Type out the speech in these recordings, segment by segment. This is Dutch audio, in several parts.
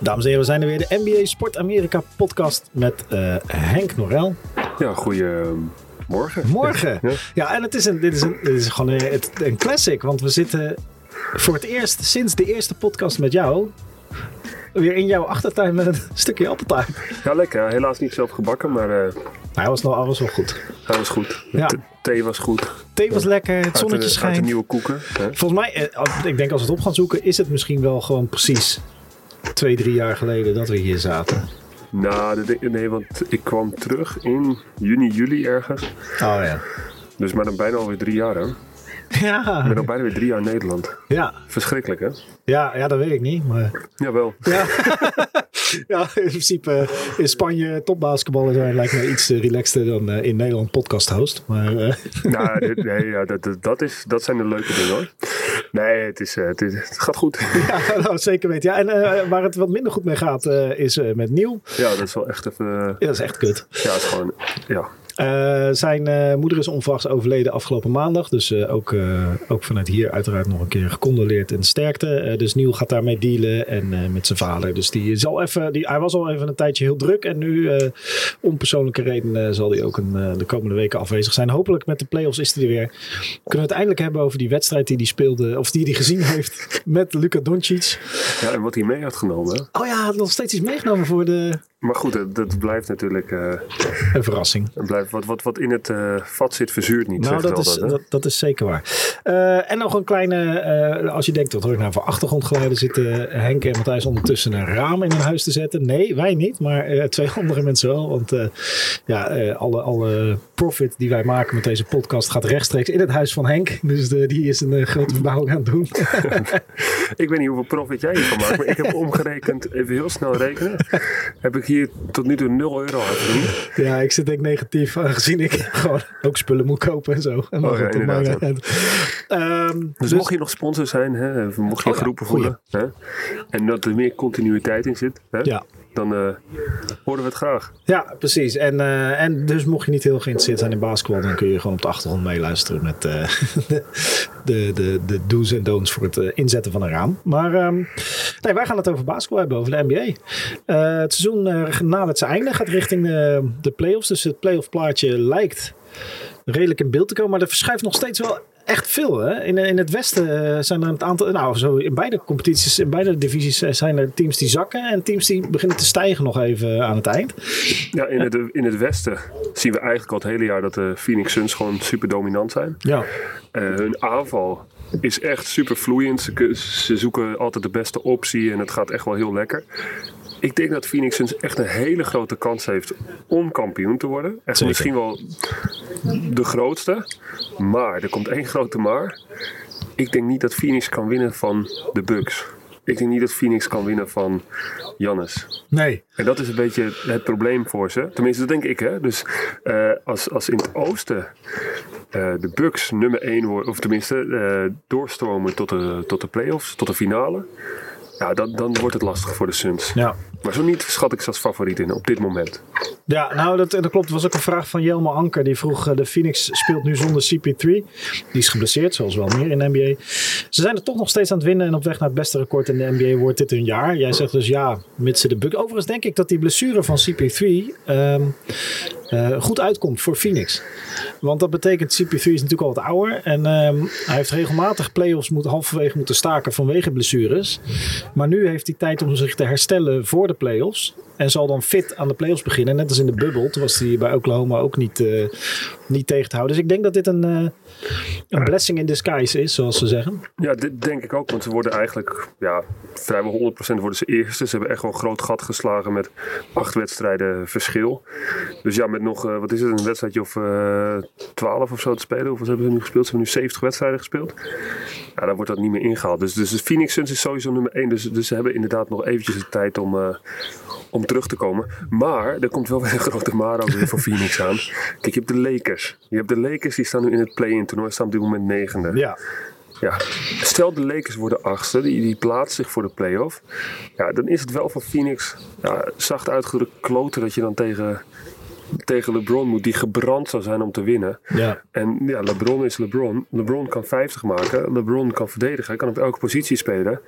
Dames en heren, we zijn er weer. De NBA Sport Amerika podcast met uh, Henk Norel. Ja, goeiemorgen. Morgen. Ja. Ja, en het is, een, dit, is een, dit is gewoon een, een classic. Want we zitten voor het eerst sinds de eerste podcast met jou... weer in jouw achtertuin met een stukje appeltuin. Ja, lekker. Helaas niet zelf gebakken, maar eh Nou, hij was, nog, was wel goed. hij was goed. Ja. De thee was goed. Thee was lekker, het Uit de- zonnetje Uit de schijnt. nieuwe koeken. Hè? Volgens mij, eh, ik denk als we het op gaan zoeken... is het misschien wel gewoon precies twee, drie jaar geleden dat we hier zaten. Nou, nee, want ik kwam terug in juni, juli ergens. Oh ja. Dus maar dan bijna alweer drie jaar, hè? Ik Ja, ben al bijna weer drie jaar in Nederland. ja. Verschrikkelijk, hè? Ja, ja, dat weet ik niet. Maar Jawel. Ja. ja, in principe eh, in Spanje topbasketballer zijn lijkt me iets eh, relaxter dan eh, in Nederland podcast host. Maar nou, dit- nee, ja, dat, dat, is, dat zijn de leuke dingen, hoor. Nee, het, is, het, is- het gaat goed. ja, nou, zeker weten. Ja, en waar het wat minder goed mee gaat is met Nieuw. Ja, dat is wel echt even... Ja, dat is echt kut. ja, het is gewoon... Ja, Eh, zijn eh, moeder is onverwachts overleden afgelopen maandag. Dus eh, ook, ook vanuit hier uiteraard nog een keer gecondoleerd en sterkte. Dus Nieuw gaat daarmee dealen en met zijn vader. Dus die zal even, die, hij was al even een tijdje heel druk. En nu, om persoonlijke redenen, zal hij ook een, de komende weken afwezig zijn. Hopelijk met de playoffs is hij er weer. Kunnen we het eindelijk hebben over die wedstrijd die hij speelde, of die hij gezien heeft met Luka Doncic. ja en wat hij mee had genomen, hè? Oh ja, hij had nog steeds iets meegenomen voor de Maar goed, dat, dat blijft natuurlijk... eh, een verrassing. het blijft, wat, wat, wat in het eh, vat zit, verzuurt niet, Nou, dat is, dat, hè? dat, dat is zeker waar. Eh, en nog een kleine, als je denkt, wat hoor ik nou voor achtergrondgeluiden zitten Henk en Matthijs ondertussen een raam in hun huis te zetten. Nee, wij niet, maar twee andere mensen wel. Want ja, alle, alle profit die wij maken met deze podcast gaat rechtstreeks in het huis van Henk. Dus de, die is een grote verbouwing aan het doen. Ik weet niet hoeveel profit jij hiervan maakt, maar ik heb omgerekend, even heel snel rekenen, heb ik hier tot nu toe 0 euro aan verdiend. ja, ik zit denk ik negatief, aangezien ik gewoon ook spullen moet kopen en zo. En Oh ja, inderdaad. Ehm, Dus, mocht je nog sponsor zijn, hè, mocht je Oh groepen voelen, hè, en dat er meer continuïteit in zit, hè, Ja. Dan eh, horen we het graag. Ja, precies. En, eh, en dus mocht je niet heel geïnteresseerd zijn in basketbal, dan kun je gewoon op de achtergrond meeluisteren met eh, de, de, de, do's en don'ts voor het inzetten van een raam. Maar ehm, nee, wij gaan het over basketbal hebben, over de NBA. Het seizoen nadert zijn einde, gaat richting de playoffs. Dus het playoff plaatje lijkt redelijk in beeld te komen, maar er verschuift nog steeds wel echt veel. Hè? In, in het Westen eh, zijn er een aantal, nou, zo in beide competities, in beide divisies eh, zijn er teams die zakken en teams die beginnen te stijgen nog even aan het eind. Ja, in het, in het westen zien we eigenlijk al het hele jaar dat de Phoenix Suns gewoon super dominant zijn. Ja. Eh, hun aanval is echt super vloeiend. Ze, ze zoeken altijd de beste optie en het gaat echt wel heel lekker. Ik denk dat Phoenix echt een hele grote kans heeft om kampioen te worden. Echt Zeker. misschien wel de grootste. Maar, er komt één grote maar. Ik denk niet dat Phoenix kan winnen van de Bucks. Ik denk niet dat Phoenix kan winnen van Giannis. Nee. En dat is een beetje het probleem voor ze. Tenminste, dat denk ik. Hè? Dus eh, als, als in het oosten eh, de Bucks nummer 1 worden, of tenminste eh, doorstromen tot de, tot de playoffs, tot de finale. Ja, dan, dan wordt het lastig voor de Suns. Ja. Maar zo niet schat ik ze als favoriet in op dit moment. Ja, nou dat, dat klopt. Er was ook een vraag van Jelma Anker. Die vroeg, eh, de Phoenix speelt nu zonder CP3. Die is geblesseerd, zoals wel meer in de NBA. Ze zijn er toch nog steeds aan het winnen en op weg naar het beste record in de NBA wordt dit hun jaar. Jij zegt dus ja, mits ze de buk. Overigens denk ik dat die blessure van CP3 ehm, eh, goed uitkomt voor Phoenix. Want dat betekent, CP3 is natuurlijk al wat ouder. En ehm, hij heeft regelmatig playoffs moet, halverwege moeten staken vanwege blessures. Maar nu heeft hij tijd om zich te herstellen voor de playoffs. En zal dan fit aan de playoffs beginnen. Net als in de bubbel. Toen was hij bij Oklahoma ook niet, eh, niet tegen te houden. Dus ik denk dat dit een, eh, een blessing in disguise is, zoals ze zeggen. Ja, dit denk ik ook. Want ze worden eigenlijk, ja, vrijwel 100% worden ze eerste. Ze hebben echt wel een groot gat geslagen met acht wedstrijden verschil. Dus ja, met nog, eh, wat is het, een wedstrijdje of eh 12 of zo te spelen. Hoeveel hebben ze nu gespeeld? Ze hebben nu 70 wedstrijden gespeeld. Ja, dan wordt dat niet meer ingehaald. Dus, dus de Phoenix Suns is sowieso nummer 1. Dus, dus ze hebben inderdaad nog eventjes de tijd om, eh, om terug te komen. Maar er komt wel weer een grote maar ook weer voor Phoenix aan. Kijk, je hebt de Lakers. Je hebt de Lakers, die staan nu in het play-in toernooi. Staan op dit moment negende. Ja, Ja, stel de Lakers worden achtste, die, die plaatsen zich voor de play-off. Ja, dan is het wel voor Phoenix, ja, zacht uitgedrukt, kloten dat je dan tegen, tegen LeBron moet, die gebrand zou zijn om te winnen. ja. En ja, LeBron is LeBron. LeBron kan 50 maken, LeBron kan verdedigen, hij kan op elke positie spelen.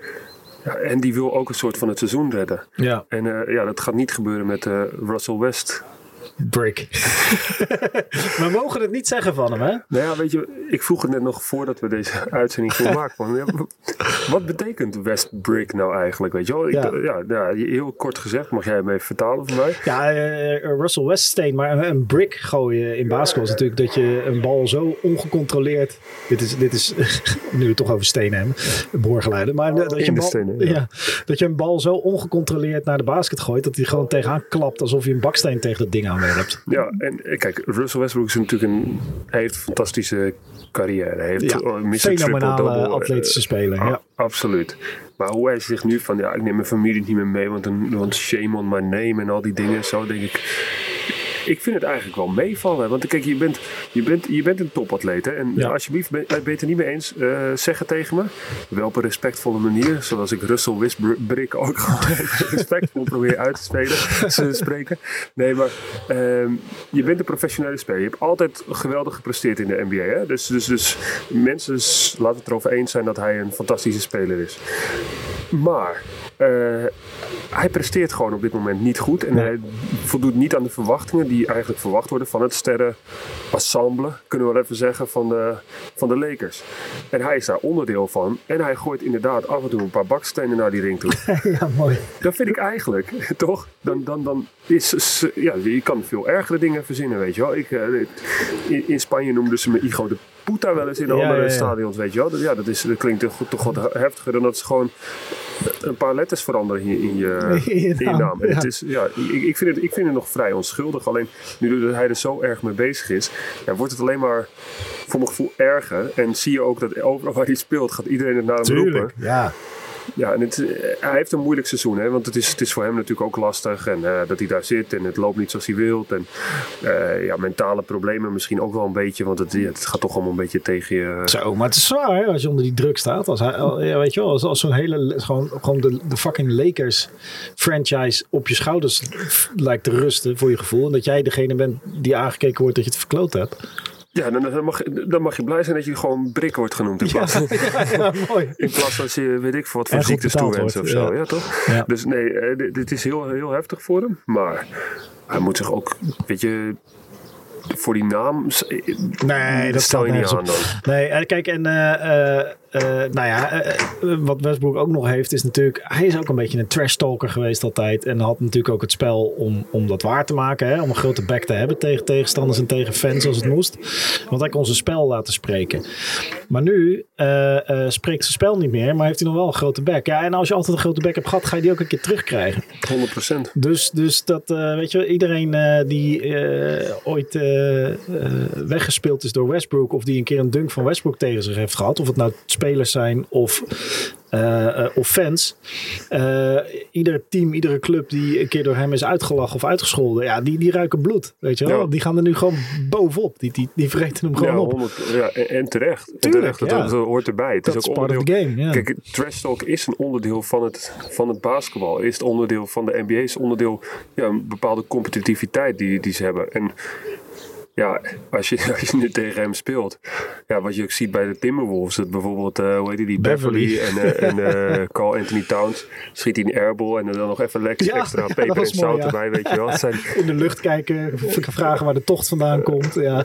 Ja, en die wil ook een soort van het seizoen redden. Ja. En uh, ja, dat gaat niet gebeuren met uh, Russell West. Brick. we mogen het niet zeggen van hem, hè? Nou ja, weet je, ik vroeg het net nog voordat we deze uitzending gingen maken. Ja, wat betekent West Brick nou eigenlijk? Weet je wel? Ik, ja. Ja, ja, heel kort gezegd, mag jij hem even vertalen voor mij? Ja, uh, Russell Weststeen, maar een brick gooien in basketbal is natuurlijk dat je een bal zo ongecontroleerd. Dit is, dit is nu we het toch over stenen hebben, boorgeleiden. Maar dat, je een bal, stenen, ja. dat je een bal zo ongecontroleerd naar de basket gooit dat hij gewoon tegenaan klapt alsof je een baksteen tegen dat ding aan Ja, en eh, kijk, Russell Westbrook is natuurlijk een, hij heeft een fantastische carrière. Hij heeft ja, een fenomenale atletische speler. Ja. Absoluut. Maar hoe hij zich nu van, ja, ik neem mijn familie niet meer mee, want, een, want shame on my name en al die dingen. Zo denk ik, ik vind het eigenlijk wel meevallen. Want kijk, je bent, je bent, je bent een topatleet. Hè? En alsjeblieft, ben, ben je het er niet mee eens? Uh, zeg het tegen me. Wel op een respectvolle manier. Zoals ik Russell Wisbrick ook respectvol probeer uit te spelen. te spreken. Nee, maar uh, je bent een professionele speler. Je hebt altijd geweldig gepresteerd in de NBA. Hè? Dus, dus, dus mensen laten het erover eens zijn dat hij een fantastische speler is. Maar hij presteert gewoon op dit moment niet goed. En hij voldoet niet aan de verwachtingen die eigenlijk verwacht worden van het sterrenensemble, kunnen we wel even zeggen, van de, van de Lakers. En hij is daar onderdeel van. En hij gooit inderdaad af en toe een paar bakstenen naar die ring toe. ja, mooi. Dat vind ik eigenlijk, toch? Dan, dan, dan is, ja, je kan veel ergere dingen verzinnen, weet je wel. Ik, in, in Spanje noemden ze me Igo de Puta wel eens in andere ja, ja. stadions, weet je wel. Ja, dat, is, dat klinkt toch, toch wat heftiger dan dat ze gewoon een paar letters veranderen hier in je, in je naam. Het is, ja, ik, ik, vind het, ik vind het nog vrij onschuldig. Alleen nu hij er zo erg mee bezig is, ja, wordt het alleen maar voor mijn gevoel erger. En zie je ook dat overal waar hij speelt, gaat iedereen het naar hem Tuurlijk, roepen. Ja. Ja, en het, hij heeft een moeilijk seizoen, hè, want het is, het is voor hem natuurlijk ook lastig. En uh, dat hij daar zit en het loopt niet zoals hij wilt. En uh, ja, mentale problemen misschien ook wel een beetje, want het, het gaat toch allemaal een beetje tegen je. Zo, maar het is zwaar hè, als je onder die druk staat. Als hij, ja, weet je wel, als, als zo'n hele, gewoon, gewoon de, de fucking Lakers franchise op je schouders lijkt te rusten voor je gevoel. En dat jij degene bent die aangekeken wordt dat je het verkloot hebt. Ja, dan, dan, mag, dan mag je blij zijn dat je gewoon Brik wordt genoemd. In plaats, ja, ja, mooi. In plaats van als je, weet ik voor wat voor ziektes toewenst of zo. Ja, toch? Dus nee, dit, dit, is heel, heel heftig voor hem. Maar hij moet zich ook, weet je, voor die naam. Nee, dat stel je niet aan dan. Nee, kijk, en uh, uh, nou ja, uh, wat Westbrook ook nog heeft, is natuurlijk. Hij is ook een beetje een trash talker geweest altijd. En had natuurlijk ook het spel om, om dat waar te maken. Hè? Om een grote back te hebben tegen tegenstanders en tegen fans als het moest. Want hij kon zijn spel laten spreken. Maar nu spreekt zijn spel niet meer, maar heeft hij nog wel een grote back. Ja, en als je altijd een grote back hebt gehad, ga je die ook een keer terugkrijgen. 100%. Dus, dus dat, weet je, iedereen die ooit weggespeeld is door Westbrook. of die een keer een dunk van Westbrook tegen zich heeft gehad. of het nou spelers zijn of, uh, uh, of fans. Uh, ieder team, iedere club die een keer door hem is uitgelachen of uitgescholden, ja, die, die ruiken bloed. Weet je wel? Ja. Die gaan er nu gewoon bovenop. Die, die, die vreten hem gewoon ja, op. 100, ja, en, terecht. Tuurlijk, en terecht. Dat, ja. dat, hoort erbij. Het dat is ook part onderdeel, of the game. Ja. Kijk, trash talk is een onderdeel van het, van het basketbal. Is het onderdeel van de NBA. Is onderdeel ja, een bepaalde competitiviteit die, die ze hebben. En ja, als je, als je nu tegen hem speelt. Ja, wat je ook ziet bij de Timberwolves. Dat bijvoorbeeld, uh, hoe heet die, die Beverly, Beverly en, uh, en uh, Carl Anthony Towns. Schiet hij een airball en dan nog even lekker ja, extra ja, peper en zout ja. erbij, weet je wel. Zijn... In de lucht kijken, vragen waar de tocht vandaan komt. Ja,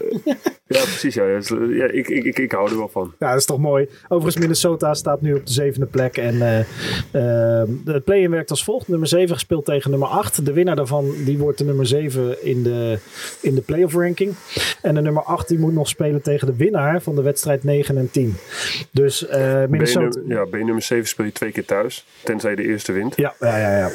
ja precies. Ja. ja ik, ik, ik, ik hou er wel van. Ja, dat is toch mooi. Overigens, Minnesota staat nu op de zevende plek. En het play-in werkt als volgt. Nummer 7 gespeeld tegen nummer 8. De winnaar daarvan die wordt de nummer 7 in de, in de playoff ranking. En de nummer 8 die moet nog spelen tegen de winnaar van de wedstrijd 9 en 10. Dus uh, Minnesota... B ja, bij nummer 7 speel je twee keer thuis. Tenzij de eerste wint. Ja, ja, ja. ja.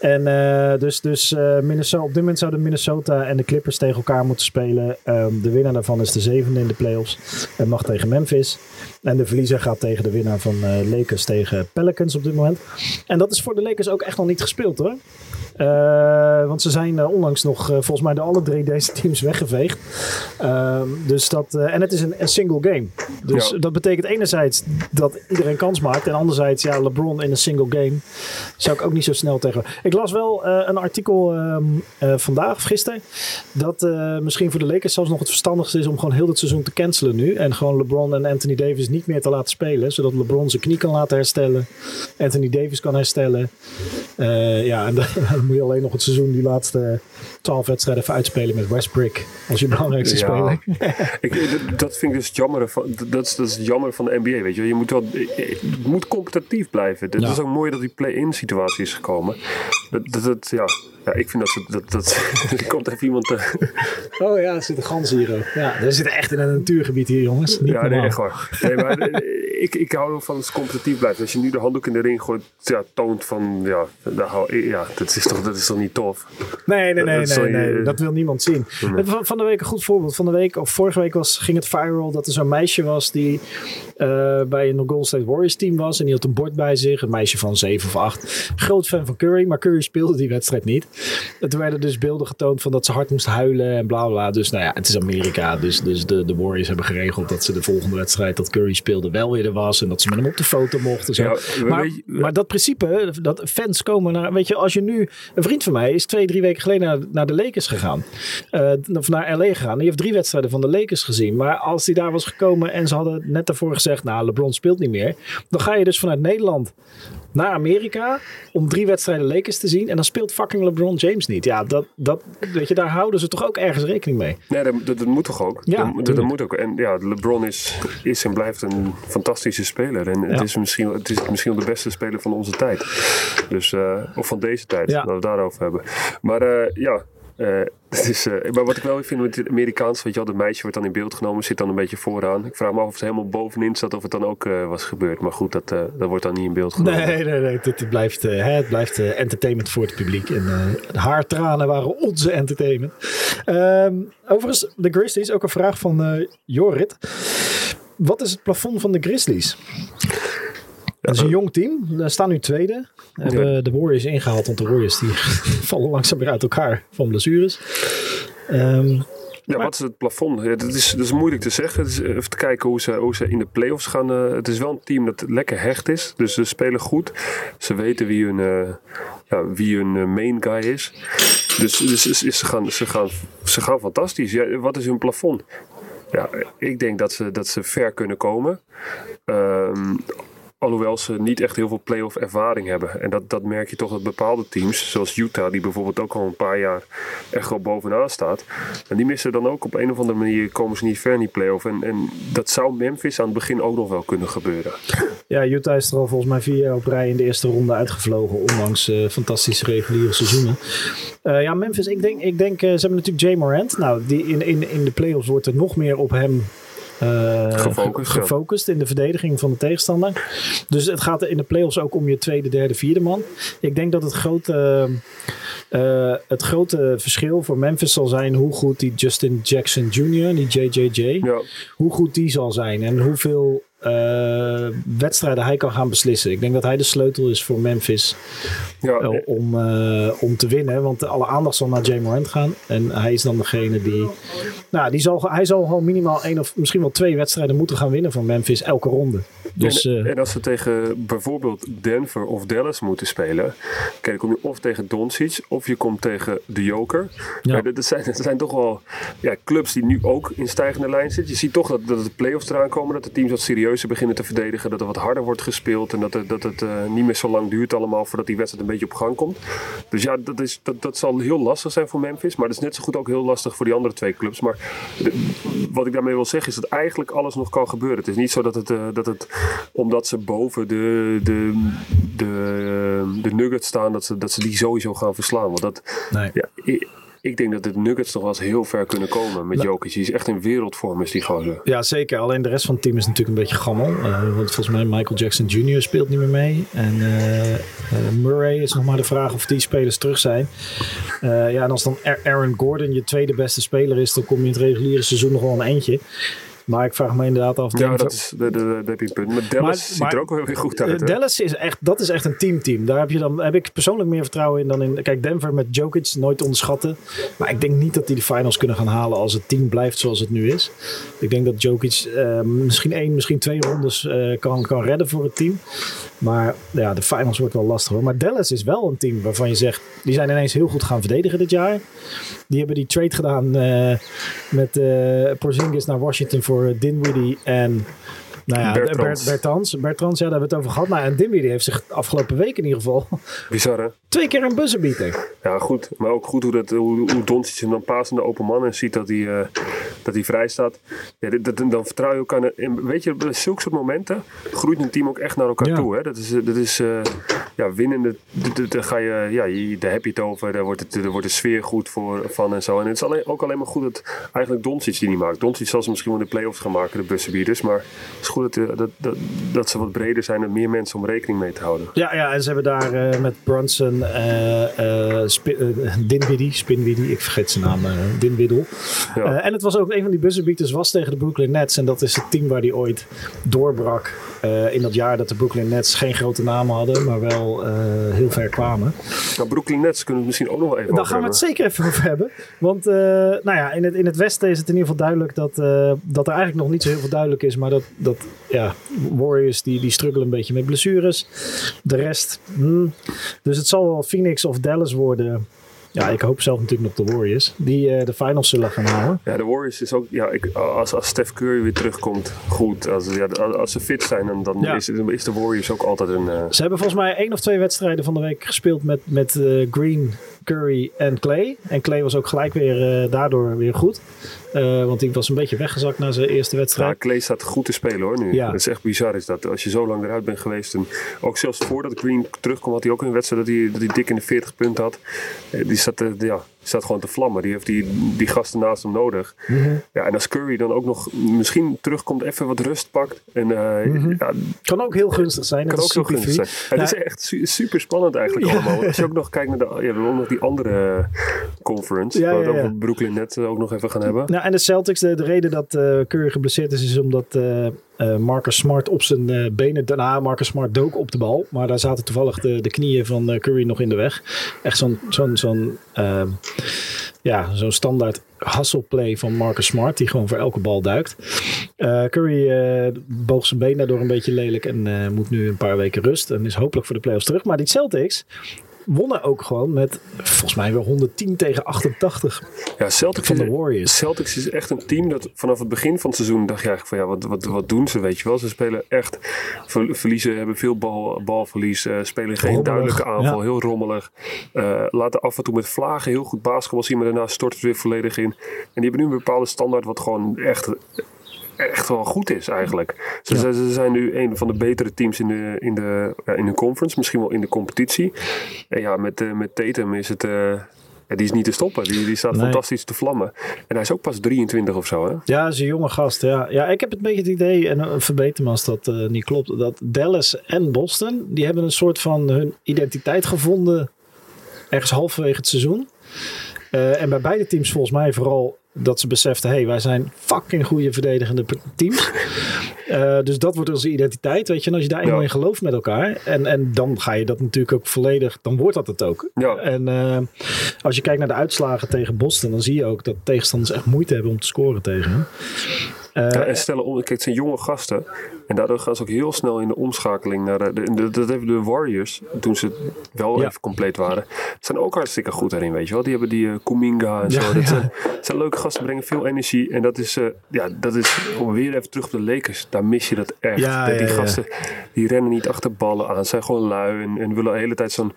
En uh, dus, dus Minnesota, op dit moment zouden Minnesota en de Clippers tegen elkaar moeten spelen. Um, de winnaar daarvan is de zevende in de playoffs. En mag tegen Memphis. En de verliezer gaat tegen de winnaar van Lakers tegen Pelicans op dit moment. En dat is voor de Lakers ook echt nog niet gespeeld hoor. Uh, want ze zijn uh, onlangs nog uh, volgens mij de alle drie deze teams weggeveegd. Ehm, dus dat, en het is een, een single game. Dus ja. dat betekent enerzijds dat iedereen kans maakt. En anderzijds, ja, LeBron in een single game zou ik ook niet zo snel tegen. Ik las wel een artikel ehm, vandaag of gisteren. Dat misschien voor de Lakers zelfs nog het verstandigste is om gewoon heel het seizoen te cancelen nu. En gewoon LeBron en Anthony Davis niet meer te laten spelen. Zodat LeBron zijn knie kan laten herstellen. Anthony Davis kan herstellen. ja, en dan moet je alleen nog het seizoen die laatste twaalf wedstrijden even uitspelen met Westbrook als je belangrijkste ja. speler. ik, dat vind ik dus jammer van, dat is, dat is jammer van de NBA, weet je. Je moet wel, het moet competitief blijven. Het is ook mooi dat die play-in situatie is gekomen. Dat, dat, ja, ja, ik vind dat ze, dat, dat, er komt even iemand. Uh... Oh ja, er zitten ganzen hier ook. Ja, we zitten echt in een natuurgebied hier, jongens. Niet ja, nee, echt waar. Nee, maar eh, ik, ik hou van het competitief blijven. Als je nu de handdoek in de ring gooit, ja, toont van, ja, daar hou, ja dat, is toch, dat is toch niet tof? Nee, nee, nee, dat, nee, nee, nee, dat wil niemand zien. Van, van de week een goed voorbeeld. Van de week, of vorige week was, ging het viral dat er zo'n meisje was die uh, bij een Golden State Warriors team was. En die had een bord bij zich. Een meisje van 7 of 8. Groot fan van Curry, maar Curry speelde die wedstrijd niet. Er werden dus beelden getoond van dat ze hard moest huilen en bla bla. Dus nou ja, het is Amerika. Dus, dus de, de Warriors hebben geregeld dat ze de volgende wedstrijd dat Curry speelde wel weer er was. En dat ze met hem op de foto mochten. Zo. maar, maar dat principe, dat fans komen naar. Weet je, als je nu. Een vriend van mij is twee, drie weken geleden naar, naar de Lakers gegaan. Uh, of naar LA gegaan. Die heeft drie wedstrijden van de Lakers gezien. Maar als hij daar was gekomen en ze hadden net daarvoor gezegd. Nou, LeBron speelt niet meer. Dan ga je dus vanuit Nederland naar Amerika om drie wedstrijden Lakers te zien. En dan speelt fucking LeBron James niet. Ja, dat, dat, weet je, daar houden ze toch ook ergens rekening mee. Nee, dat, dat, moet toch ook? Ja, dat, dat, moet ook. En ja, LeBron is, is en blijft een fantastische speler. En het, is misschien, het is misschien de beste speler van onze tijd. Dus, uh, of van deze tijd, ja. dat we het daarover hebben. Maar uh, ja, is, uh, maar wat ik wel vind met het Amerikaans, weet je wel, dat meisje wordt dan in beeld genomen, zit dan een beetje vooraan. Ik vraag me af of het helemaal bovenin zat of het dan ook uh, was gebeurd. Maar goed, dat, dat wordt dan niet in beeld genomen. Nee, nee, nee. Het, blijft, het blijft entertainment voor het publiek. En haar tranen waren onze entertainment. Um, overigens, de Grizzlies, ook een vraag van Jorrit. Wat is het plafond van de Grizzlies? Het is een jong team. We staan nu tweede. We hebben de Warriors ingehaald. Want de Warriors die vallen langzaam weer uit elkaar van blessures. Um, ja, wat is het plafond? Ja, dat, is, dat is moeilijk te zeggen. Is even te kijken hoe ze, hoe ze in de playoffs gaan. Uh, het is wel een team dat lekker hecht is. Dus ze spelen goed. Ze weten wie hun, uh, ja, wie hun main guy is. Dus, dus, dus, ze, gaan, ze, gaan, ze gaan fantastisch. Ja, wat is hun plafond? Ja, ik denk dat ze, dat ze ver kunnen komen. Um, Alhoewel ze niet echt heel veel playoff ervaring hebben. En dat, dat merk je toch dat bepaalde teams, zoals Utah, die bijvoorbeeld ook al een paar jaar echt wel bovenaan staat. En die missen dan ook op een of andere manier, komen ze niet ver in die playoff. En, en dat zou Memphis aan het begin ook nog wel kunnen gebeuren. Ja, Utah is er al volgens mij vier jaar op rij in de eerste ronde uitgevlogen. Ondanks uh, fantastische reguliere seizoenen. Uh, ja, Memphis, ik denk, ik denk uh, ze hebben natuurlijk Jay Morant. Nou, die in, in, in de playoffs wordt er nog meer op hem gefocust, gefocust in de verdediging van de tegenstander. Dus het gaat in de playoffs ook om je tweede, derde, vierde man. Ik denk dat het grote, uh, het grote verschil voor Memphis zal zijn hoe goed die Justin Jackson Jr., die JJJ, ja. hoe goed die zal zijn en hoeveel uh, wedstrijden hij kan gaan beslissen. Ik denk dat hij de sleutel is voor Memphis ja. uh, om, uh, om te winnen. Want alle aandacht zal naar Jay Morant gaan. En hij is dan degene die... Nou, die zal, hij zal gewoon minimaal één of misschien wel twee wedstrijden moeten gaan winnen van Memphis elke ronde. Dus, en, en, als ze tegen bijvoorbeeld Denver of Dallas moeten spelen... Kijk, kom je of tegen Doncic of je komt tegen de Joker. Ja. dat, zijn, dat zijn toch wel ja, clubs die nu ook in stijgende lijn zitten. Je ziet toch dat, dat de playoffs eraan komen. Dat de teams wat serieus serieuzer beginnen te verdedigen. Dat er wat harder wordt gespeeld. En dat, het, dat het uh, niet meer zo lang duurt allemaal voordat die wedstrijd een beetje op gang komt. Dus ja, dat, is, dat, dat zal heel lastig zijn voor Memphis. Maar dat is net zo goed ook heel lastig voor die andere twee clubs. Maar wat ik daarmee wil zeggen is dat eigenlijk alles nog kan gebeuren. Het is niet zo dat het, uh, dat het omdat ze boven de, de, de, de Nuggets staan, dat ze, dat ze die sowieso gaan verslaan. Want dat, nee. ja, ik denk dat de Nuggets toch wel eens heel ver kunnen komen met Jokic. Die is echt in wereldvorm, is die gozer. Ja, zeker. Alleen de rest van het team is natuurlijk een beetje gammel. Uh, want volgens mij Michael Jackson Jr. speelt niet meer mee. En uh, uh, Murray is nog maar de vraag of die spelers terug zijn. ja, en als dan Aaron Gordon je tweede beste speler is, dan kom je in het reguliere seizoen nog wel een eentje. Maar ik vraag me inderdaad af. Ja, dat is, de, de, je een punt. Maar Dallas Maar- ziet maar- er ook wel weer goed uit. hè? Dallas is echt, dat is echt een teamteam. Daar heb, je dan, heb ik persoonlijk meer vertrouwen in dan in. Kijk, Denver met Jokic nooit onderschatten. Maar ik denk niet dat die de finals kunnen gaan halen als het team blijft zoals het nu is. Ik denk dat Jokic eh, misschien één, misschien twee rondes eh, kan, kan redden voor het team. Maar ja, de finals wordt wel lastig hoor. Maar Dallas is wel een team waarvan je zegt, die zijn ineens heel goed gaan verdedigen dit jaar. Die hebben die trade gedaan eh, met eh Porzingis naar Washington voor Dinwiddie en nou ja, Bertrans. Bert, Bertrans. Bertrans, ja, daar hebben we het over gehad. Nou, en Dinwiddie heeft zich de afgelopen week in ieder geval Bizar, hè? Twee keer een buzzer beaten. Ja, goed. Maar ook goed hoe, dat, hoe, hoe Doncic hem dan paast in de open man en ziet dat hij, eh, dat hij vrij staat. Ja, dit, dat- dan vertrouw je elkaar. En weet je, bij zulke soort momenten groeit een team ook echt naar elkaar Ja. toe. Hè? Dat is, eh, dat is eh, ja, winnende. Daar, ga je, ja, je- daar heb je het over. Daar wordt, het, daar wordt de sfeer goed voor, van en zo. En het is alleen, ook alleen maar goed dat eigenlijk Doncic die niet maakt. Doncic zal ze misschien wel in de playoffs gaan maken, de bussenbieders. Maar het is goed dat, dat, dat, dat ze wat breder zijn en meer mensen om rekening mee te houden. Ja, ja, en ze hebben daar met Brunson, eh eh Spi- eh, Dinwiddie, Spinwiddie, ik vergeet zijn naam, eh Dinwiddle. Ja. Eh, en het was ook een van die buzzerbeaters was tegen de Brooklyn Nets. En dat is het team waar die ooit doorbrak eh, in dat jaar dat de Brooklyn Nets geen grote namen hadden, maar wel eh, heel ver kwamen. Nou, Brooklyn Nets kunnen we het misschien ook nog wel even Daar gaan we het zeker even over hebben. Want eh, nou ja, in, het, in het Westen is het in ieder geval duidelijk dat, dat er eigenlijk nog niet zo heel veel duidelijk is. Maar dat, dat ja, Warriors die, die struggelen een beetje met blessures. De rest. hmm. Dus het zal wel Phoenix of Dallas worden. Ja, ik hoop zelf natuurlijk nog de Warriors. Die eh, de finals zullen gaan halen. Ja, de Warriors is ook, ja, ik, als, als Steph Curry weer terugkomt, goed. Als, ja, als, ze fit zijn, dan, dan Ja. is, is de Warriors ook altijd een. eh, Ze hebben volgens mij één of twee wedstrijden van de week gespeeld met, met eh, Green, Curry en Clay. En Clay was ook gelijk weer eh, daardoor weer goed. Eh, want die was een beetje weggezakt na zijn eerste ja, wedstrijd. Clay staat goed te spelen hoor nu. Ja. Het is echt bizar is dat. Als je zo lang eruit bent geweest. En ook zelfs voordat Green terugkwam, had hij ook een wedstrijd dat hij, dat hij dik in de 40 punten had. Eh, Die eh, ja, staat gewoon te vlammen. Die heeft die, die gasten naast hem nodig. Mhm. Ja, en als Curry dan ook nog misschien terugkomt, even wat rust pakt. En eh, ja, Kan ook heel gunstig zijn. kan ook heel gunstig CP3. zijn. Het Ja. is echt su- super spannend eigenlijk Ja. allemaal. Als je ook nog kijkt naar de, ja, we hebben ook nog die andere conference. Ja, waar we het over Brooklyn net ook nog even gaan hebben. Nou, en de Celtics, de, de reden dat eh Curry geblesseerd is, is omdat eh eh, Marcus Smart op zijn eh, benen, daarna Marcus Smart dook op de bal. Maar daar zaten toevallig de, de knieën van eh, Curry nog in de weg. Echt zo'n zo'n zo'n ehm, ja, zo'n standaard hustle play van Marcus Smart, die gewoon voor elke bal duikt. Curry boog zijn been daardoor een beetje lelijk en moet nu een paar weken rust. En is hopelijk voor de playoffs terug. Maar die Celtics wonnen ook gewoon met volgens mij weer 110 tegen 88 Ja, Celtics, van de Warriors. Celtics is echt een team dat vanaf het begin van het seizoen dacht je eigenlijk van ja, wat, wat, wat doen ze, weet je wel. Ze spelen echt, ver- verliezen, hebben veel bal, balverlies, eh, spelen geen Rommelig, duidelijke aanval, ja. heel rommelig. Eh, laten af en toe met vlagen heel goed basketbal zien, maar daarna stort het weer volledig in. En die hebben nu een bepaalde standaard wat gewoon echt echt wel goed is eigenlijk. Ze, Ja. ze, zijn nu een van de betere teams in de, in de, ja, in de conference, misschien wel in de competitie. En ja, met, eh, met Tatum is het... ja, die is niet te stoppen. Die, die staat Nee. fantastisch te vlammen. En hij is ook pas 23 of zo, hè? Ja, is een jonge gast. Ja, ja ik heb een beetje het idee, en uh, verbeter me als dat eh, niet klopt, dat Dallas en Boston, die hebben een soort van hun identiteit gevonden ergens halverwege het seizoen. Eh, en bij beide teams volgens mij vooral dat ze beseften, hé, hey, wij zijn fucking goede verdedigende teams. Eh, dus dat wordt onze identiteit, weet je. En als je daar eenmaal Ja. in gelooft met elkaar, en, en dan ga je dat natuurlijk ook volledig, dan wordt dat het ook. Ja. En eh, als je kijkt naar de uitslagen tegen Boston, dan zie je ook dat tegenstanders echt moeite hebben om te scoren tegen Eh, Ja, en stellen om, kijk, het zijn jonge gasten. En daardoor gaan ze ook heel snel in de omschakeling naar de, de, de- dat hebben de Warriors, toen ze wel Ja. even compleet waren, zijn ook hartstikke goed daarin, weet je wel. Die hebben die eh, Kuminga en zo. Ja, dat. Zijn, zijn leuke gasten, brengen veel energie. En dat is, eh, ja, dat is, om weer even terug op de Lakers, daar mis je dat echt. Dat die gasten, die rennen niet achter ballen aan, zijn gewoon lui en, en willen de hele tijd zo'n,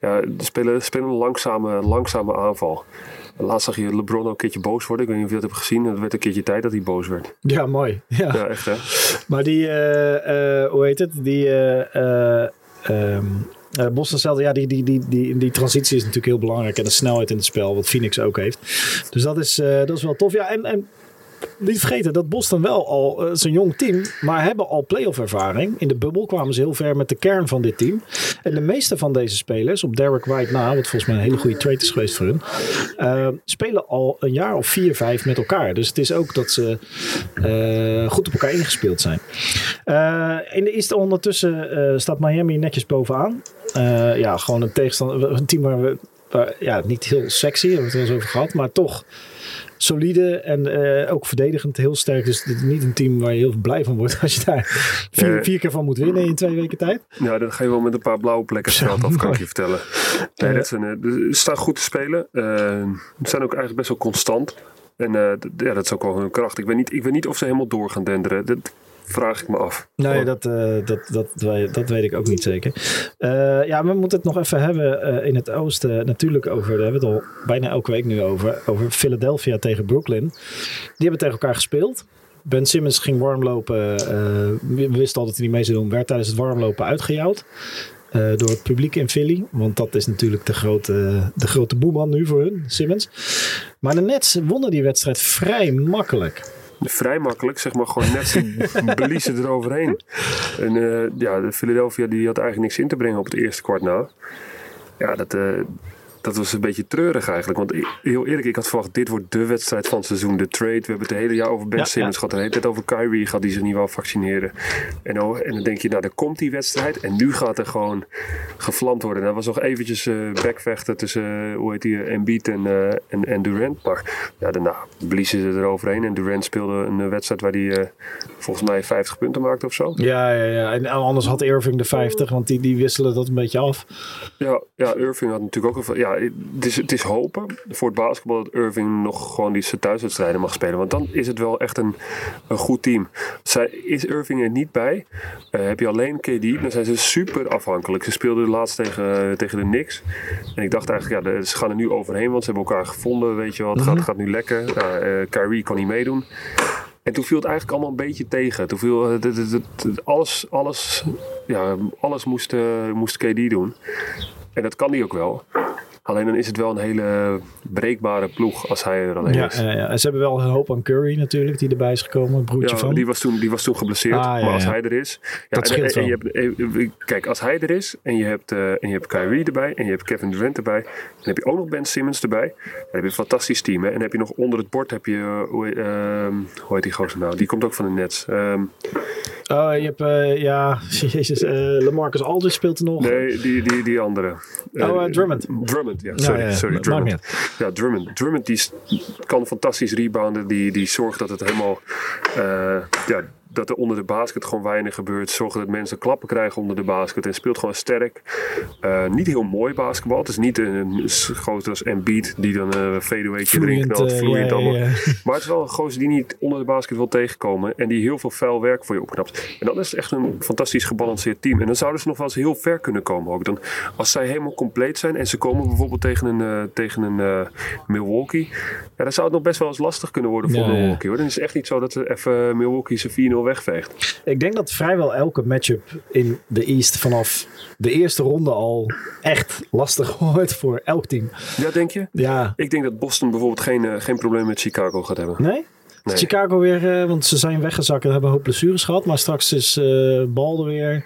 ja, spelen, spelen een langzame, langzame aanval. Laatst zag je LeBron ook een keertje boos worden. Ik weet niet of je dat hebt gezien. Het werd een keertje tijd dat hij boos werd. ja, mooi. Ja. Ja, echt hè. Maar die, eh, eh, hoe heet het? Die ehm, eh, Boston Celtics, ja, die, die, die, die, die transitie is natuurlijk heel belangrijk. En de snelheid in het spel, wat Phoenix ook heeft. Dus dat is, dat is wel tof. Ja, en, en niet vergeten dat Boston wel al, uh, een jong team, maar hebben al playoff ervaring. In de bubbel kwamen ze heel ver met de kern van dit team. En de meeste van deze spelers, op Derek White na, wat volgens mij een hele goede trade is geweest voor hun, uh, spelen al een jaar of vier, vijf met elkaar. Dus het is ook dat ze uh, goed op elkaar ingespeeld zijn. in de East ondertussen staat Miami netjes bovenaan. ja, gewoon een tegenstander, een team waar we ja, niet heel sexy, hebben we het wel eens over gehad, maar toch solide en uh, ook verdedigend heel sterk. Dus niet een team waar je heel blij van wordt als je daar vier, vier keer van moet winnen in twee weken tijd. Ja, dan ga je wel met een paar blauwe plekken veld af, kan ik je vertellen. Nee, dat zijn, uh, ze staan goed te spelen. Uh, ze zijn ook eigenlijk best wel constant. En ja, dat is ook wel hun kracht. Ik weet niet, ik weet niet of ze helemaal door gaan denderen. Dat, Vraag ik me af. Nee, dat, uh, dat, dat, dat, weet ik ook niet zeker. Uh, ja, we moeten het nog even hebben uh, in het oosten. Natuurlijk over, daar hebben we het al bijna elke week nu over. Over Philadelphia tegen Brooklyn. Die hebben tegen elkaar gespeeld. Ben Simmons ging warmlopen. we wisten al dat hij niet mee zou doen. Werd tijdens het warmlopen uitgejouwd. door het publiek in Philly. Want dat is natuurlijk de grote, de grote boeman nu voor hun, Simmons. Maar de Nets wonnen die wedstrijd vrij makkelijk vrij makkelijk, zeg maar, gewoon net bliezen eroverheen. En uh, ja, de Philadelphia die had eigenlijk niks in te brengen op het eerste kwart na. Ja, dat, uh, dat was een beetje treurig eigenlijk. Want heel eerlijk, ik had verwacht, dit wordt de wedstrijd van het seizoen. De trade. We hebben het de hele jaar over Ben ja, Simmons gehad. De hele tijd over Kyrie gaat die zich niet wel vaccineren. En, oh, en dan denk je, nou, dan komt die wedstrijd. En nu gaat er gewoon gevlamd worden. En er was nog eventjes uh, backvechten tussen, uh, hoe heet die, Embiid en, uh, en, en Durant. Maar ja, daarna bliezen ze eroverheen. En Durant speelde een wedstrijd waar hij volgens mij 50 punten maakte of zo. Ja, ja, ja. En anders had Irving de 50, want die, die wisselen dat een beetje af. Ja, ja Irving had natuurlijk ook een... Ja, het is, het is hopen voor het basketbal dat Irving nog gewoon die zijn thuiswedstrijden mag spelen. Want dan is het wel echt een, een goed team. Zij, is Irving er niet bij, uh, heb je alleen KD, dan zijn ze super afhankelijk. Ze speelden laatst tegen, tegen de Knicks. En ik dacht eigenlijk, ja, ze gaan er nu overheen, want ze hebben elkaar gevonden. Weet je wel, het gaat, mhm. gaat nu lekker. Uh, Kyrie kan niet meedoen. En toen viel het eigenlijk allemaal een beetje tegen. Toen viel het, het, het, alles, alles, ja, alles moest, moest KD doen. En dat kan hij ook wel. Alleen dan is het wel een hele breekbare ploeg als hij er alleen ja, is. Ja, ja. En ze hebben wel een hoop aan Curry natuurlijk, die erbij is gekomen, broertje ja, van. Die was toen, die was toen geblesseerd, ah, maar als hij er is... Ja, dat scheelt en, en, je hebt, eh, Kijk, als hij er is en je, hebt, uh, en je hebt Kyrie erbij en je hebt Kevin Durant erbij... dan heb je ook nog Ben Simmons erbij. Dan heb je een fantastisch team. Hè? En dan heb je nog onder het bord, heb je, hoe, uh, hoe heet die gozer nou? Die komt ook van de Nets. Um, Oh, je hebt, uh, ja, jezus, uh, Lamarcus Aldridge speelt er nog. Nee, die, die, die andere. Oh, uh, Drummond. Drummond, ja, sorry, ja, ja, sorry, Drummond. Ja, Drummond. Drummond die kan fantastisch rebounden, die, die zorgt dat het helemaal, ja, dat er onder de basket gewoon weinig gebeurt. Zorgen dat mensen klappen krijgen onder de basket. En speelt gewoon sterk. Uh, niet heel mooi basketbal. Het is niet een, groot als Embiid die dan een fadeawaytje erin knalt. Uh, vloeiend ja, allemaal. Ja. Maar het is wel een gozer die niet onder de basket wil tegenkomen. En die heel veel vuil werk voor je opknapt. En dan is echt een fantastisch gebalanceerd team. En dan zouden ze nog wel eens heel ver kunnen komen ook. Dan, als zij helemaal compleet zijn en ze komen bijvoorbeeld tegen een, uh, tegen een Milwaukee. Ja, dan zou het nog best wel eens lastig kunnen worden voor Milwaukee. Hoor. Dan is het echt niet zo dat ze even Milwaukee zijn 4-0 wegveegt. Ik denk dat vrijwel elke matchup in de East vanaf de eerste ronde al echt lastig wordt voor elk team. Ja, denk je? Ja. Ik denk dat Boston bijvoorbeeld geen, uh, geen probleem met Chicago gaat hebben. Nee? Nee. Chicago weer, uh, want ze zijn weggezakt en hebben een hoop blessures gehad. Maar straks is uh, Bal er weer.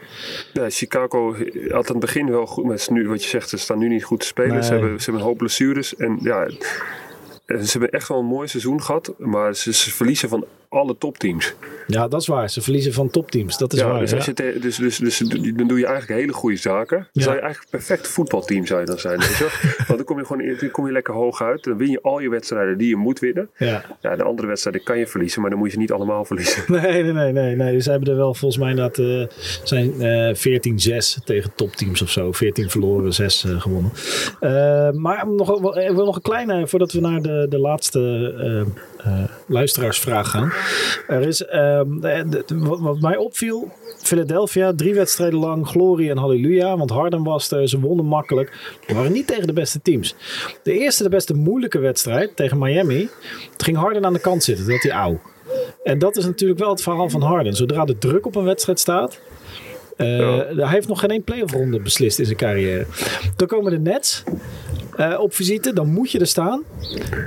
Ja, Chicago had aan het begin wel goed. Maar nu, wat je zegt, ze staan nu niet goed te spelen. Nee. Ze, hebben, ze hebben een hoop blessures. En ja, ze hebben echt wel een mooi seizoen gehad. Maar ze, ze verliezen van alle topteams. Ja, dat is waar. Ze verliezen van topteams. Dat is ja, waar. Dus, als je te, dus, dus, dus, dan doe je eigenlijk hele goede zaken. Dan ja. zou je eigenlijk een perfect voetbalteam zou je dan zijn. Weet je? Want dan kom je gewoon dan kom je lekker hoog uit. Dan win je al je wedstrijden die je moet winnen. Ja. ja, de andere wedstrijden kan je verliezen, maar dan moet je ze niet allemaal verliezen. Nee, nee, nee. nee, nee. Ze hebben er wel volgens mij dat uh, zijn uh, 14-6 tegen topteams of zo. 14 verloren, 6 uh, gewonnen. Maar nog, nog een kleine, voordat we naar de, de laatste luisteraarsvraag gaan. Er is, um, wat, wat, mij opviel, Philadelphia, drie wedstrijden lang glorie en halleluja. Want Harden was er, ze wonnen makkelijk. We waren niet tegen de beste teams. De eerste, de beste moeilijke wedstrijd tegen Miami, ging Harden aan de kant zitten. Dat hij ouw. En dat is natuurlijk wel het verhaal van Harden. Zodra de druk op een wedstrijd staat, uh, ja. Hij heeft nog geen één playoff ronde beslist in zijn carrière. Dan komen de Nets. Eh, op visite, dan moet je er staan.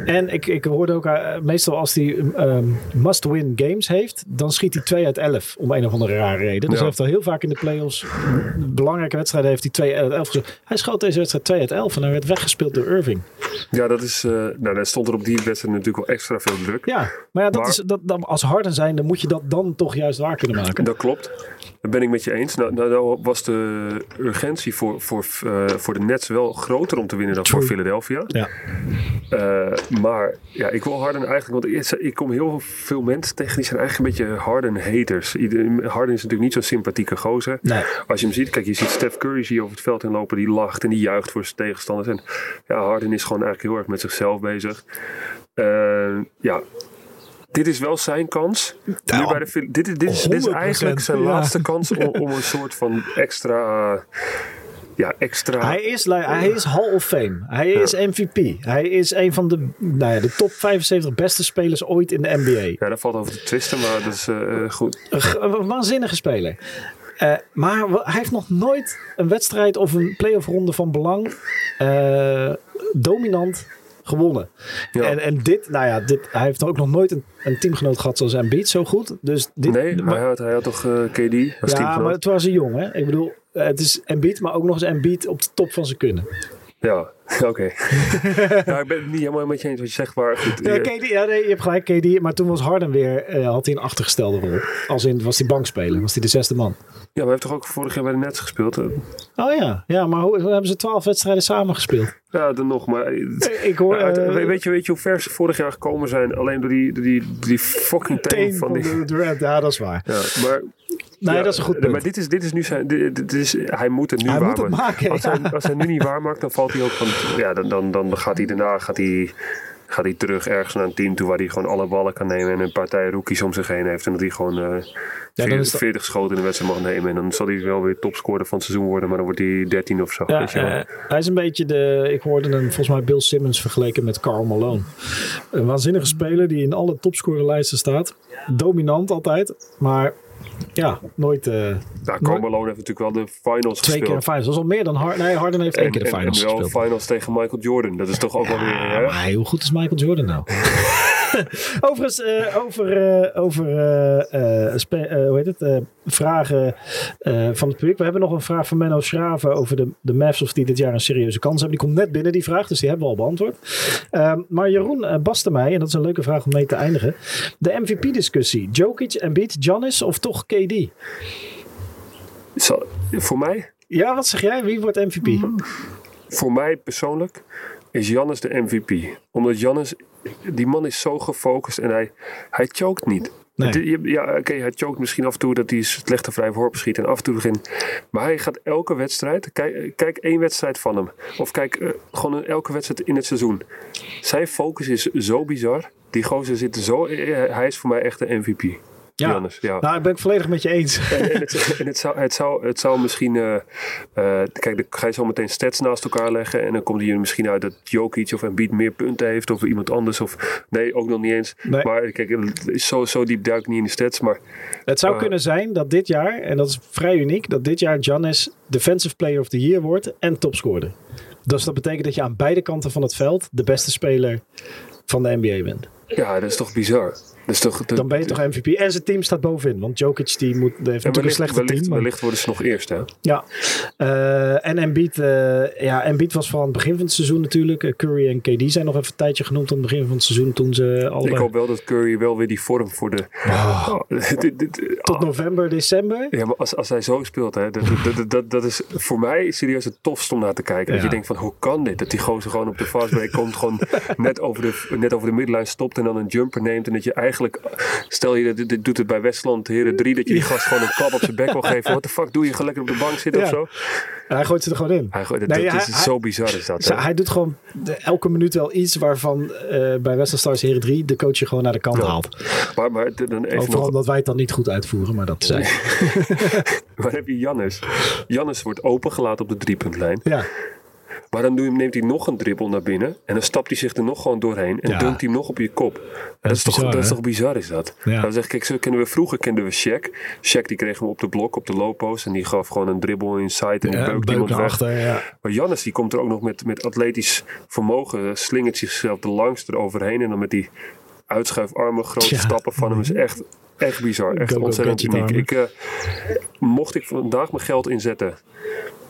En ik, ik hoorde ook, eh, meestal als hij ehm, must-win games heeft, dan schiet hij 2 uit 11 om een of andere rare reden. Dus hij heeft al heel vaak in de playoffs, belangrijke wedstrijden, heeft hij 2 uit 11 geschoten. Hij schoot deze wedstrijd 2 uit 11 en hij werd weggespeeld door Irving. Ja, dat is. eh nou, daar stond er op die wedstrijd natuurlijk wel extra veel druk. Ja, maar ja, dat Maar- is, dat, als Harden zijn, dan moet je dat dan toch juist waar kunnen maken. Dat klopt. Dat ben ik met je eens. Nou, nou, nou was de urgentie voor, voor, eh, voor de Nets wel groter om te winnen dan voor. Philadelphia. Ja. Eh, maar ja, ik wil Harden eigenlijk, want ik, ik kom heel veel mensen tegen die zijn eigenlijk een beetje Harden-haters. Harden is natuurlijk niet zo'n sympathieke gozer. Nee. Als je hem ziet, kijk, je ziet Steph Curry je over het veld heen lopen, die lacht en die juicht voor zijn tegenstanders. En ja, Harden is gewoon eigenlijk heel erg met zichzelf bezig. Eh, ja, dit is wel zijn kans. Nu Ja, bij de, Phil- dit, is- dit, is, dit is 100%, eigenlijk zijn ja. laatste kans om, om een soort van extra. ja, extra. Hij is, hij is Hall of Fame. Hij is MVP. Hij is een van de, nou ja, de top 75 beste spelers ooit in de NBA. ja, daar valt over te twisten, maar dat is eh, eh, goed. Een waanzinnige speler. Eh, maar hij heeft nog nooit een wedstrijd of een playoff ronde van belang dominant gewonnen. Ja. En, en dit, nou ja, dit, hij heeft ook nog nooit een, een teamgenoot gehad zoals Embiid zo goed. Dus dit, Nee, maar- hij had, hij had toch eh, KD als ja, teamgenoot? maar het was een jong, hè? Ik bedoel, het is Embiid, maar ook nog eens Embiid op de top van zijn kunnen. Ja, oké. ja, ik ben het niet helemaal met je eens wat je zegt, maar goed. Ja, KD, ja, nee, je hebt gelijk, KD. Maar toen was Harden weer, eh, had hij een achtergestelde rol. Als in, was hij bankspeler, was hij de zesde man. ja, maar hij heeft toch ook vorig jaar bij de Nets gespeeld? eh? Oh ja, ja maar hoe, hebben ze twaalf wedstrijden samen gespeeld? Ja, dan nog, maar... eh, Ik hoor... ja, uit- eh, weet, je, weet je hoe ver ze vorig jaar gekomen zijn? Alleen door die, door die, door die fucking teen teen van die... de. Ja, dat is waar. Ja, maar, Nee, ja, dat is een goed punt. Maar dit is, dit is nu zijn... Dit, dit is, hij moet het nu Hij moet waarmaken. het maken, Als, ja. hij, als hij nu niet waarmaakt, dan valt hij ook van... Ja, dan, dan, dan gaat hij daarna... Gaat hij, gaat hij terug ergens naar een team toe waar hij gewoon alle ballen kan nemen en een partij rookies om zich heen heeft. En dat hij gewoon eh dan 40, is dat- 40 schoten in de wedstrijd mag nemen. En dan zal hij wel weer topscorer van het seizoen worden, maar dan wordt hij 13 of zo. Ja, weet je wel. eh, hij is een beetje de. Ik hoorde hem volgens mij Bill Simmons vergeleken met Carl Malone. Een waanzinnige speler die in alle topscorerlijsten staat. Dominant altijd, maar ja, nooit. eh, Nou, Karl Malone heeft natuurlijk wel de finals twee keer gespeeld. de finals. Dat is al meer dan Harden. Nee, Harden heeft één En, keer de en- finals en wel gespeeld. finals tegen Michael Jordan. Dat is toch ook wel weer... Ja, Hè? maar hoe goed is Michael Jordan nou? Overigens, eh, over, eh, over eh, hoe heet het? vragen van het publiek. We hebben nog een vraag van Menno Schraven over de, de Mavs of die dit jaar een serieuze kans hebben. Die komt net binnen, die vraag, dus die hebben we al beantwoord. Ehm, maar Jeroen uh, baste mij, en dat is een leuke vraag om mee te eindigen. De MVP-discussie. Jokic, Embiid, Giannis of toch KD? Voor mij, Ja, wat zeg jij? Wie wordt MVP? voor mij persoonlijk, is Jannes de MVP. Omdat Jannes, die man is zo gefocust en hij, hij choked niet. Nee. Ja, oké, hij choked misschien af en toe dat hij slechte vrij voorop schiet en af en toe begin. Maar hij gaat elke wedstrijd, kijk, kijk één wedstrijd van hem. Of kijk eh, gewoon elke wedstrijd in het seizoen. Zijn focus is zo bizar. Die gozer zit zo, eh, hij is voor mij echt de MVP. Ja. Nou, ik ben ik volledig met je eens. En, en, het, en het, zou, het, zou, het zou misschien. eh, eh, kijk, dan ga je zo meteen stats naast elkaar leggen. En dan komt hier misschien uit dat Jokic of Embiid meer punten heeft. Of iemand anders. Of, nee, ook nog niet eens. Nee. Maar kijk, zo, zo diep duik ik niet in de stats. Maar Het zou Eh. kunnen zijn dat dit jaar, en dat is vrij uniek, dat dit jaar Giannis Defensive Player of the Year wordt en topscorer. Dus dat betekent dat je aan beide kanten van het veld de beste speler van de NBA bent. ja, dat is toch bizar. Is toch, Dan ben je toch MVP. En zijn team staat bovenin, want Jokic die moet, heeft natuurlijk een slechte wellicht, team. maar- wellicht worden ze nog eerst, hè? Ja, Eh, en Embiid, eh, ja, Embiid was vooral aan het begin van het seizoen natuurlijk. Eh, Curry en KD zijn nog even een tijdje genoemd aan het begin van het seizoen toen ze allebei Ik hoop wel dat Curry wel weer die vorm voor de. Oh, dit- dit- tot ah. november, december. Ja, maar als, als hij zo speelt, hè, dat, dat, dat, dat, dat is voor mij serieus het tofst om naar te kijken. Dat je denkt van, hoe kan dit? Dat die gozer gewoon op de fastbreak komt, gewoon net over, de, net over de middenlijn stopt en dan een jumper neemt. En dat je eigenlijk, stel je dit, dit doet het bij Westland Heren 3, dat je die gast gewoon een klap op zijn bek wil geven. Wat de fuck doe je? Ga lekker op de bank zitten Ja. of zo? En hij gooit ze er gewoon in. Hij, gooit- dat, Nee, dat hij- is hij- zo bizar is dat. Zo, hij doet gewoon de- elke minuut wel iets waarvan eh, bij Western Stars Heren 3 de coach je gewoon naar de kant Ja. haalt. Maar, maar dan even Overal nog, omdat wij het dan niet goed uitvoeren, maar dat zei. waar heb je Jannes? Jannes wordt opengelaten op de driepuntlijn. Ja, Maar dan neemt hij nog een dribbel naar binnen. En dan stapt hij zich er nog gewoon doorheen. En Ja. dunkt hij hem nog op je kop. dat, is toch, bizar, dat is hè? toch bizar, is dat? Ja. Dan zeg ik, kijk, zo kennen we vroeger kenden we Shaq. Shaq die kreeg hem op de blok, op de low post. En die gaf gewoon een dribbel inside. En Ja, beukt beuk iemand weg. achter, ja. Maar Jannes die komt er ook nog met, met atletisch vermogen. Slingert zichzelf er langs eroverheen. En dan met die uitschuifarmen, grote stappen van hem. is echt, echt bizar. Echt ontzettend uniek. Ik, eh, mocht ik vandaag mijn geld inzetten.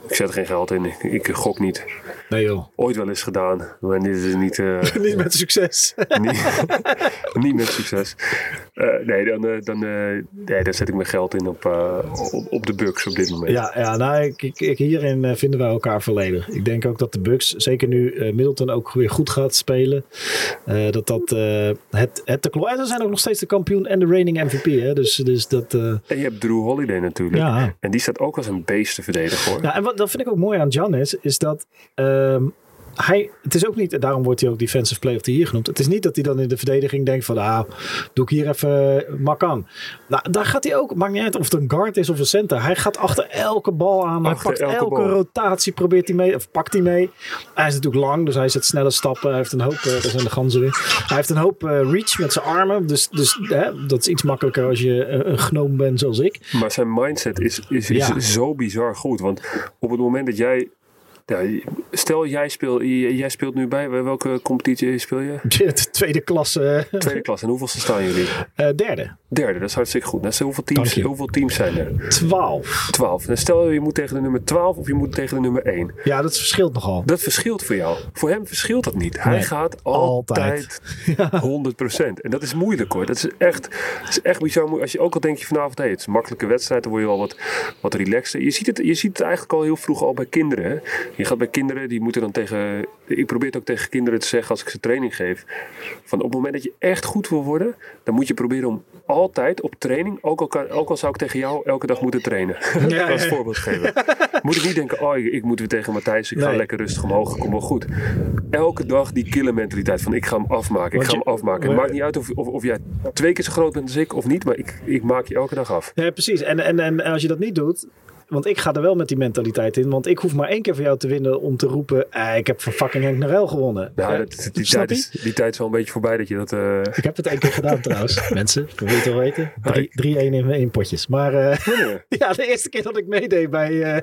Ik zet geen geld in. Ik, ik gok niet. Nee joh. Ooit wel eens gedaan. Maar dit is niet... eh, Niet met succes. niet, niet met succes. Eh, nee, dan, eh, dan, nee, dan zet ik mijn geld in op, op, op de Bucks op dit moment. Ja, ja nou, ik, ik, ik- hierin vinden wij elkaar volledig. Ik denk ook dat de Bucks, zeker nu Middleton ook weer goed gaat spelen, dat dat het, het te klo- En ze zijn ook nog steeds de kampioen en de reigning MVP. Hè? Dus, dus dat... En je hebt Drew Holiday natuurlijk. Ja. En die staat ook als een beest te verdedigen hoor. Ja, en wat dat vind ik ook mooi aan Giannis, is dat ehm, hij, het is ook niet, daarom wordt hij ook Defensive Player of the Year genoemd. Het is niet dat hij dan in de verdediging denkt van, ah, doe ik hier even eh, mak aan. Nou, daar gaat hij ook, maakt niet uit of het een guard is of een center. Hij gaat achter elke bal aan. Achter hij pakt elke rotatie, probeert hij mee, of pakt hij mee. Hij is natuurlijk lang, dus hij zet snelle stappen. Hij heeft een hoop, eh, daar zijn de ganzen weer. Hij heeft een hoop eh, reach met zijn armen. Dus, dus hè, dat is iets makkelijker als je een gnoom bent zoals ik. Maar zijn mindset is, is, is Ja. zo bizar goed. Want op het moment dat jij. Ja, stel, jij speelt, jij speelt nu bij. Welke competitie speel je? De tweede klasse, Tweede klas. En hoeveelste staan jullie? eh, derde. Derde, dat is hartstikke goed. Nou, hoeveel, teams, hoeveel teams zijn er? 12. 12. En stel je moet tegen de nummer 12 of je moet tegen de nummer 1. Ja, dat verschilt nogal. Dat verschilt voor jou. Voor hem verschilt dat niet. Hij Nee, gaat altijd. altijd 100%. En dat is moeilijk hoor. Dat is echt, dat is echt bizar moeilijk. Als je ook al denk je vanavond, hey, het is een makkelijke wedstrijd, dan word je al wat, wat relaxter. Je ziet, het, je ziet het eigenlijk al heel vroeg al bij kinderen. Hè? Je gaat bij kinderen, die moeten dan tegen. Ik probeer het ook tegen kinderen te zeggen als ik ze training geef. Van op het moment dat je echt goed wil worden, dan moet je proberen om altijd op training, ook al, kan, ook al zou ik tegen jou elke dag moeten trainen. Ja, als voorbeeld geven. Moet ik niet denken, oh, ik, ik moet weer tegen Matthijs, ik ga lekker rustig omhoog, kom wel goed. Elke dag die killer mentaliteit van ik ga hem afmaken, ik ga je- hem afmaken. Het maakt niet uit of, of, of jij twee keer zo groot bent als ik of niet, maar ik, ik maak je elke dag af. Ja, precies. En, en, en als je dat niet doet. Want ik ga er wel met die mentaliteit in. Want ik hoef maar één keer van jou te winnen om te roepen. eh, ik heb van fucking Henk Norel gewonnen. Nou, Ja, dat, die, snap tijd is, die tijd is wel een beetje voorbij dat je dat... eh, Ik heb het één keer gedaan trouwens. Mensen, dat wil je toch weten? Drie- 3-1 in, in potjes. Maar eh, ja. ja, de eerste keer dat ik meedeed bij, eh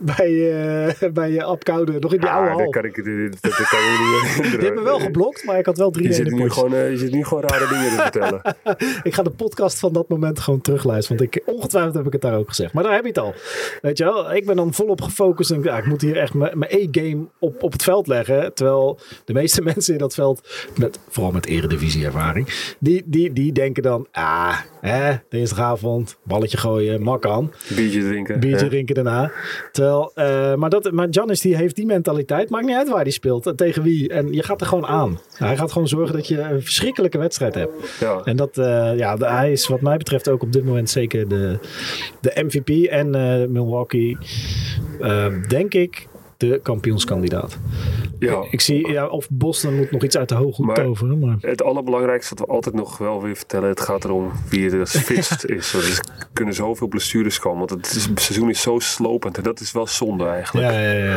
bij, eh bij uh, Ab Koude. Nog in die oude Ah, hal. dat kan ik, dat, dat, kan ik niet. Die hebben me wel geblokt, maar ik had wel 3-1 Je zit, nu gewoon, eh, je zit nu gewoon rare dingen te vertellen. Ik ga de podcast van dat moment gewoon terugluisteren. Want ik, ongetwijfeld heb ik het daar ook gezegd. Maar daar heb je het al. Weet je wel, ik ben dan volop gefocust. En ik, ja, ik moet hier echt mijn mijn E-game op, op het veld leggen. Terwijl de meeste mensen in dat veld, met, vooral met eredivisie-ervaring, die, die, die denken dan, ah, hè, dinsdagavond, balletje gooien, mak aan. Biertje drinken. Biertje hè? drinken daarna. Terwijl, eh, maar, dat, maar Giannis die heeft die mentaliteit. Maakt niet uit waar hij speelt en tegen wie. En je gaat er gewoon aan. Hij gaat gewoon zorgen dat je een verschrikkelijke wedstrijd hebt. Ja. En dat, eh, ja, hij is wat mij betreft ook op dit moment zeker de, de MVP. En eh, Milwaukee, eh, denk ik, de kampioenskandidaat. ja. Ik zie, ja, of Boston moet nog iets uit de hooghoed Maar- toveren. Maar Het allerbelangrijkste dat we altijd nog wel weer vertellen. Het gaat erom wie het als fitst is. Er kunnen zoveel blessures komen. Want het, is, het seizoen is zo slopend. En dat is wel zonde eigenlijk. ja, ja, ja.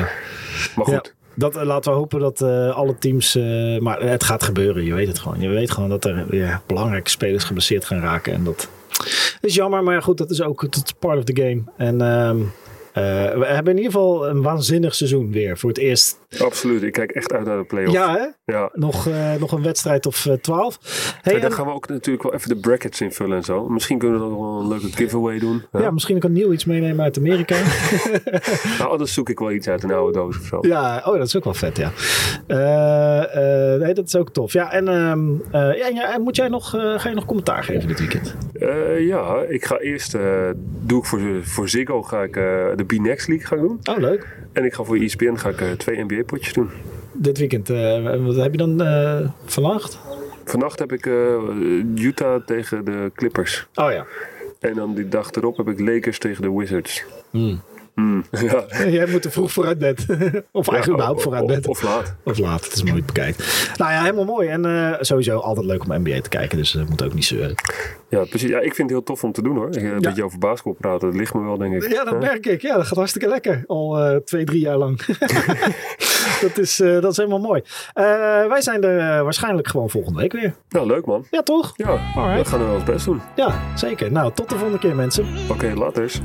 Maar Ja, goed. dat, eh, laten we hopen dat eh, alle teams. eh, maar het gaat gebeuren, je weet het gewoon. Je weet gewoon dat er weer belangrijke spelers geblesseerd gaan raken. En dat is jammer, maar goed, dat is ook het part of the game. En ehm, eh, we hebben in ieder geval een waanzinnig seizoen weer. Voor het eerst. Absoluut. Ik kijk echt uit naar de play-off. Ja, hè? Ja. Nog, eh, nog een wedstrijd of eh, twaalf. hey, dan en- gaan we ook natuurlijk wel even de brackets invullen en zo. Misschien kunnen we nog wel een leuke giveaway doen. Ja. ja, misschien kan Nieuw iets meenemen uit Amerika. Nou, anders zoek ik wel iets uit een oude doos of zo. Ja, oh, dat is ook wel vet, ja. Eh, eh, nee, dat is ook tof. Ja, en ehm, eh, ja, ja, moet jij nog, eh, ga je nog commentaar geven dit weekend? Eh, ja, ik ga eerst, eh, doe ik voor, voor Ziggo ga ik eh, de B-Next League gaan doen. Oh, leuk. En ik ga voor ESPN ga ik, eh, twee NBA-potjes doen. Dit weekend, eh, wat heb je dan eh vannacht? Vannacht heb ik Utah tegen de Clippers. Oh ja. En dan die dag erop heb ik Lakers tegen de Wizards. Hmm, ja. Jij moet er vroeg vooruit bed. of eigenlijk überhaupt vooruit bed. Of, of laat. Of laat, het is mooi bekijkt. Nou ja, helemaal mooi. En eh, sowieso altijd leuk om NBA te kijken, dus dat moet ook niet zeuren. Ja, precies. Ja, ik vind het heel tof om te doen hoor. Een beetje over basketbal praten, dat ligt me wel denk ik. Ja, dat merk ik. Ja, dat gaat hartstikke lekker. Al uh, twee, drie jaar lang. dat, is, uh, dat is helemaal mooi. Uh, wij zijn er waarschijnlijk gewoon volgende week weer. Nou, leuk man. Ja, toch? Ja, Alright. we gaan er wel best doen. Ja, zeker. Nou, tot de volgende keer mensen. Oké, okay, laters.